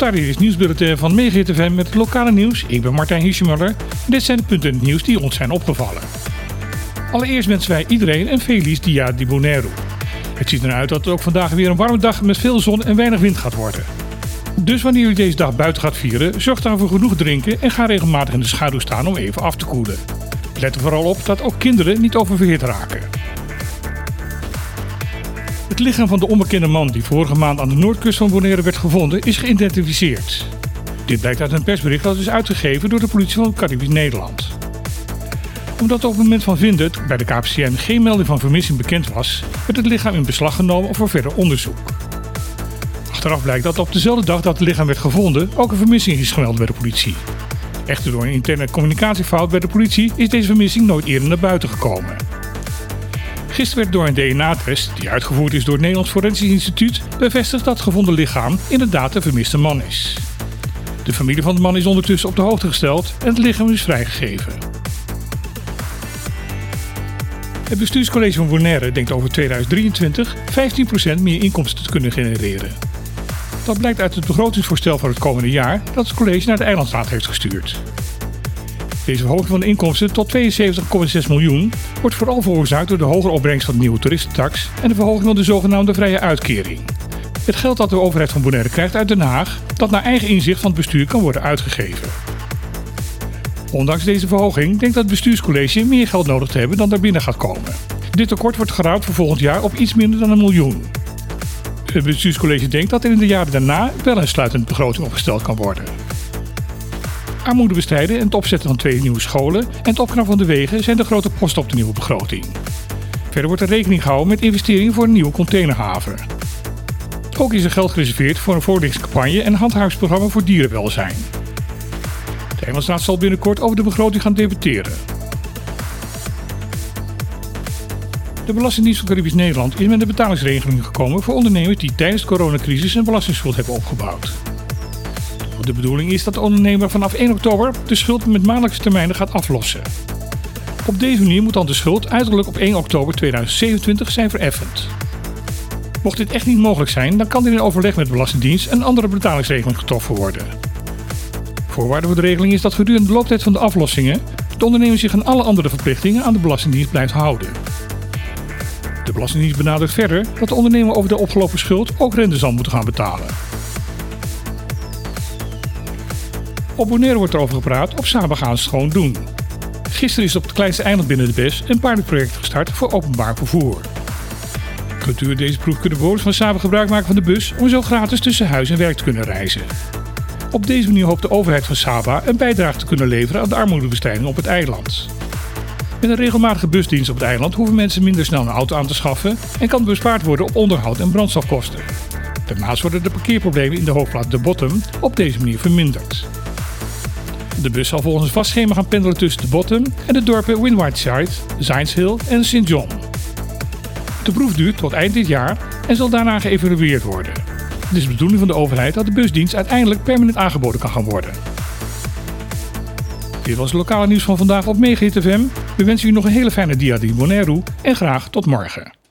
Eens nieuwsbulletin van Megahit met het lokale nieuws. Ik ben Martijn Hirschemuller dit zijn de punten in het nieuws die ons zijn opgevallen. Allereerst wensen wij iedereen een Feliz Dia di Bonaire. Het ziet eruit dat het ook vandaag weer een warme dag met veel zon en weinig wind gaat worden. Dus wanneer u deze dag buiten gaat vieren, zorg dan voor genoeg drinken en ga regelmatig in de schaduw staan om even af te koelen. Let er vooral op dat ook kinderen niet oververhit raken. Het lichaam van de onbekende man die vorige maand aan de noordkust van Bonaire werd gevonden is geïdentificeerd. Dit blijkt uit een persbericht dat is uitgegeven door de politie van Caribisch Nederland. Omdat op het moment van vinden bij de KPCN geen melding van vermissing bekend was, werd het lichaam in beslag genomen voor verder onderzoek. Achteraf blijkt dat op dezelfde dag dat het lichaam werd gevonden ook een vermissing is gemeld bij de politie. Echter door een interne communicatiefout bij de politie is deze vermissing nooit eerder naar buiten gekomen. Gisteren werd door een DNA-test, die uitgevoerd is door het Nederlands Forensisch Instituut, bevestigd dat het gevonden lichaam inderdaad de vermiste man is. De familie van de man is ondertussen op de hoogte gesteld en het lichaam is vrijgegeven. Het bestuurscollege van Bonaire denkt over 2023 15% meer inkomsten te kunnen genereren. Dat blijkt uit het begrotingsvoorstel voor het komende jaar dat het college naar de eilandstaat heeft gestuurd. Deze verhoging van de inkomsten tot 72,6 miljoen wordt vooral veroorzaakt door de hogere opbrengst van de nieuwe toeristentax en de verhoging van de zogenaamde vrije uitkering. Het geld dat de overheid van Bonaire krijgt uit Den Haag, dat naar eigen inzicht van het bestuur kan worden uitgegeven. Ondanks deze verhoging denkt het bestuurscollege meer geld nodig te hebben dan daar binnen gaat komen. Dit tekort wordt gerouwd voor volgend jaar op iets minder dan een miljoen. Het bestuurscollege denkt dat er in de jaren daarna wel een sluitende begroting opgesteld kan worden. Armoede bestrijden en het opzetten van twee nieuwe scholen en het opknappen van de wegen zijn de grote posten op de nieuwe begroting. Verder wordt er rekening gehouden met investeringen voor een nieuwe containerhaven. Ook is er geld gereserveerd voor een voorlichtingscampagne en een handhavingsprogramma voor dierenwelzijn. De Engelsstaat zal binnenkort over de begroting gaan debatteren. De Belastingdienst van Caribisch Nederland is met een betalingsregeling gekomen voor ondernemers die tijdens de coronacrisis een belastingsschuld hebben opgebouwd. De bedoeling is dat de ondernemer vanaf 1 oktober de schuld met maandelijkse termijnen gaat aflossen. Op deze manier moet dan de schuld uiterlijk op 1 oktober 2027 zijn vereffend. Mocht dit echt niet mogelijk zijn, dan kan er in overleg met de Belastingdienst een andere betalingsregeling getroffen worden. Voorwaarde voor de regeling is dat gedurende de looptijd van de aflossingen de ondernemer zich aan alle andere verplichtingen aan de Belastingdienst blijft houden. De Belastingdienst benadrukt verder dat de ondernemer over de opgelopen schuld ook rente zal moeten gaan betalen. Op Bonaire wordt erover gepraat op Saba gaan schoon doen. Gisteren is op het kleinste eiland binnen de BES een pilotproject gestart voor openbaar vervoer. Gedurende deze proef kunnen bewoners van Saba gebruik maken van de bus om zo gratis tussen huis en werk te kunnen reizen. Op deze manier hoopt de overheid van Saba een bijdrage te kunnen leveren aan de armoedebestrijding op het eiland. Met een regelmatige busdienst op het eiland hoeven mensen minder snel een auto aan te schaffen en kan bespaard worden op onderhoud en brandstofkosten. Daarnaast worden de parkeerproblemen in de hoofdplaats De Bottom op deze manier verminderd. De bus zal volgens een vast schema gaan pendelen tussen de Bottom en de dorpen Windward Zines Hill en St. John. De proef duurt tot eind dit jaar en zal daarna geëvalueerd worden. Het is de bedoeling van de overheid dat de busdienst uiteindelijk permanent aangeboden kan gaan worden. Dit was het lokale nieuws van vandaag op Megahit FM. We wensen u nog een hele fijne dia di Bonaire en graag tot morgen.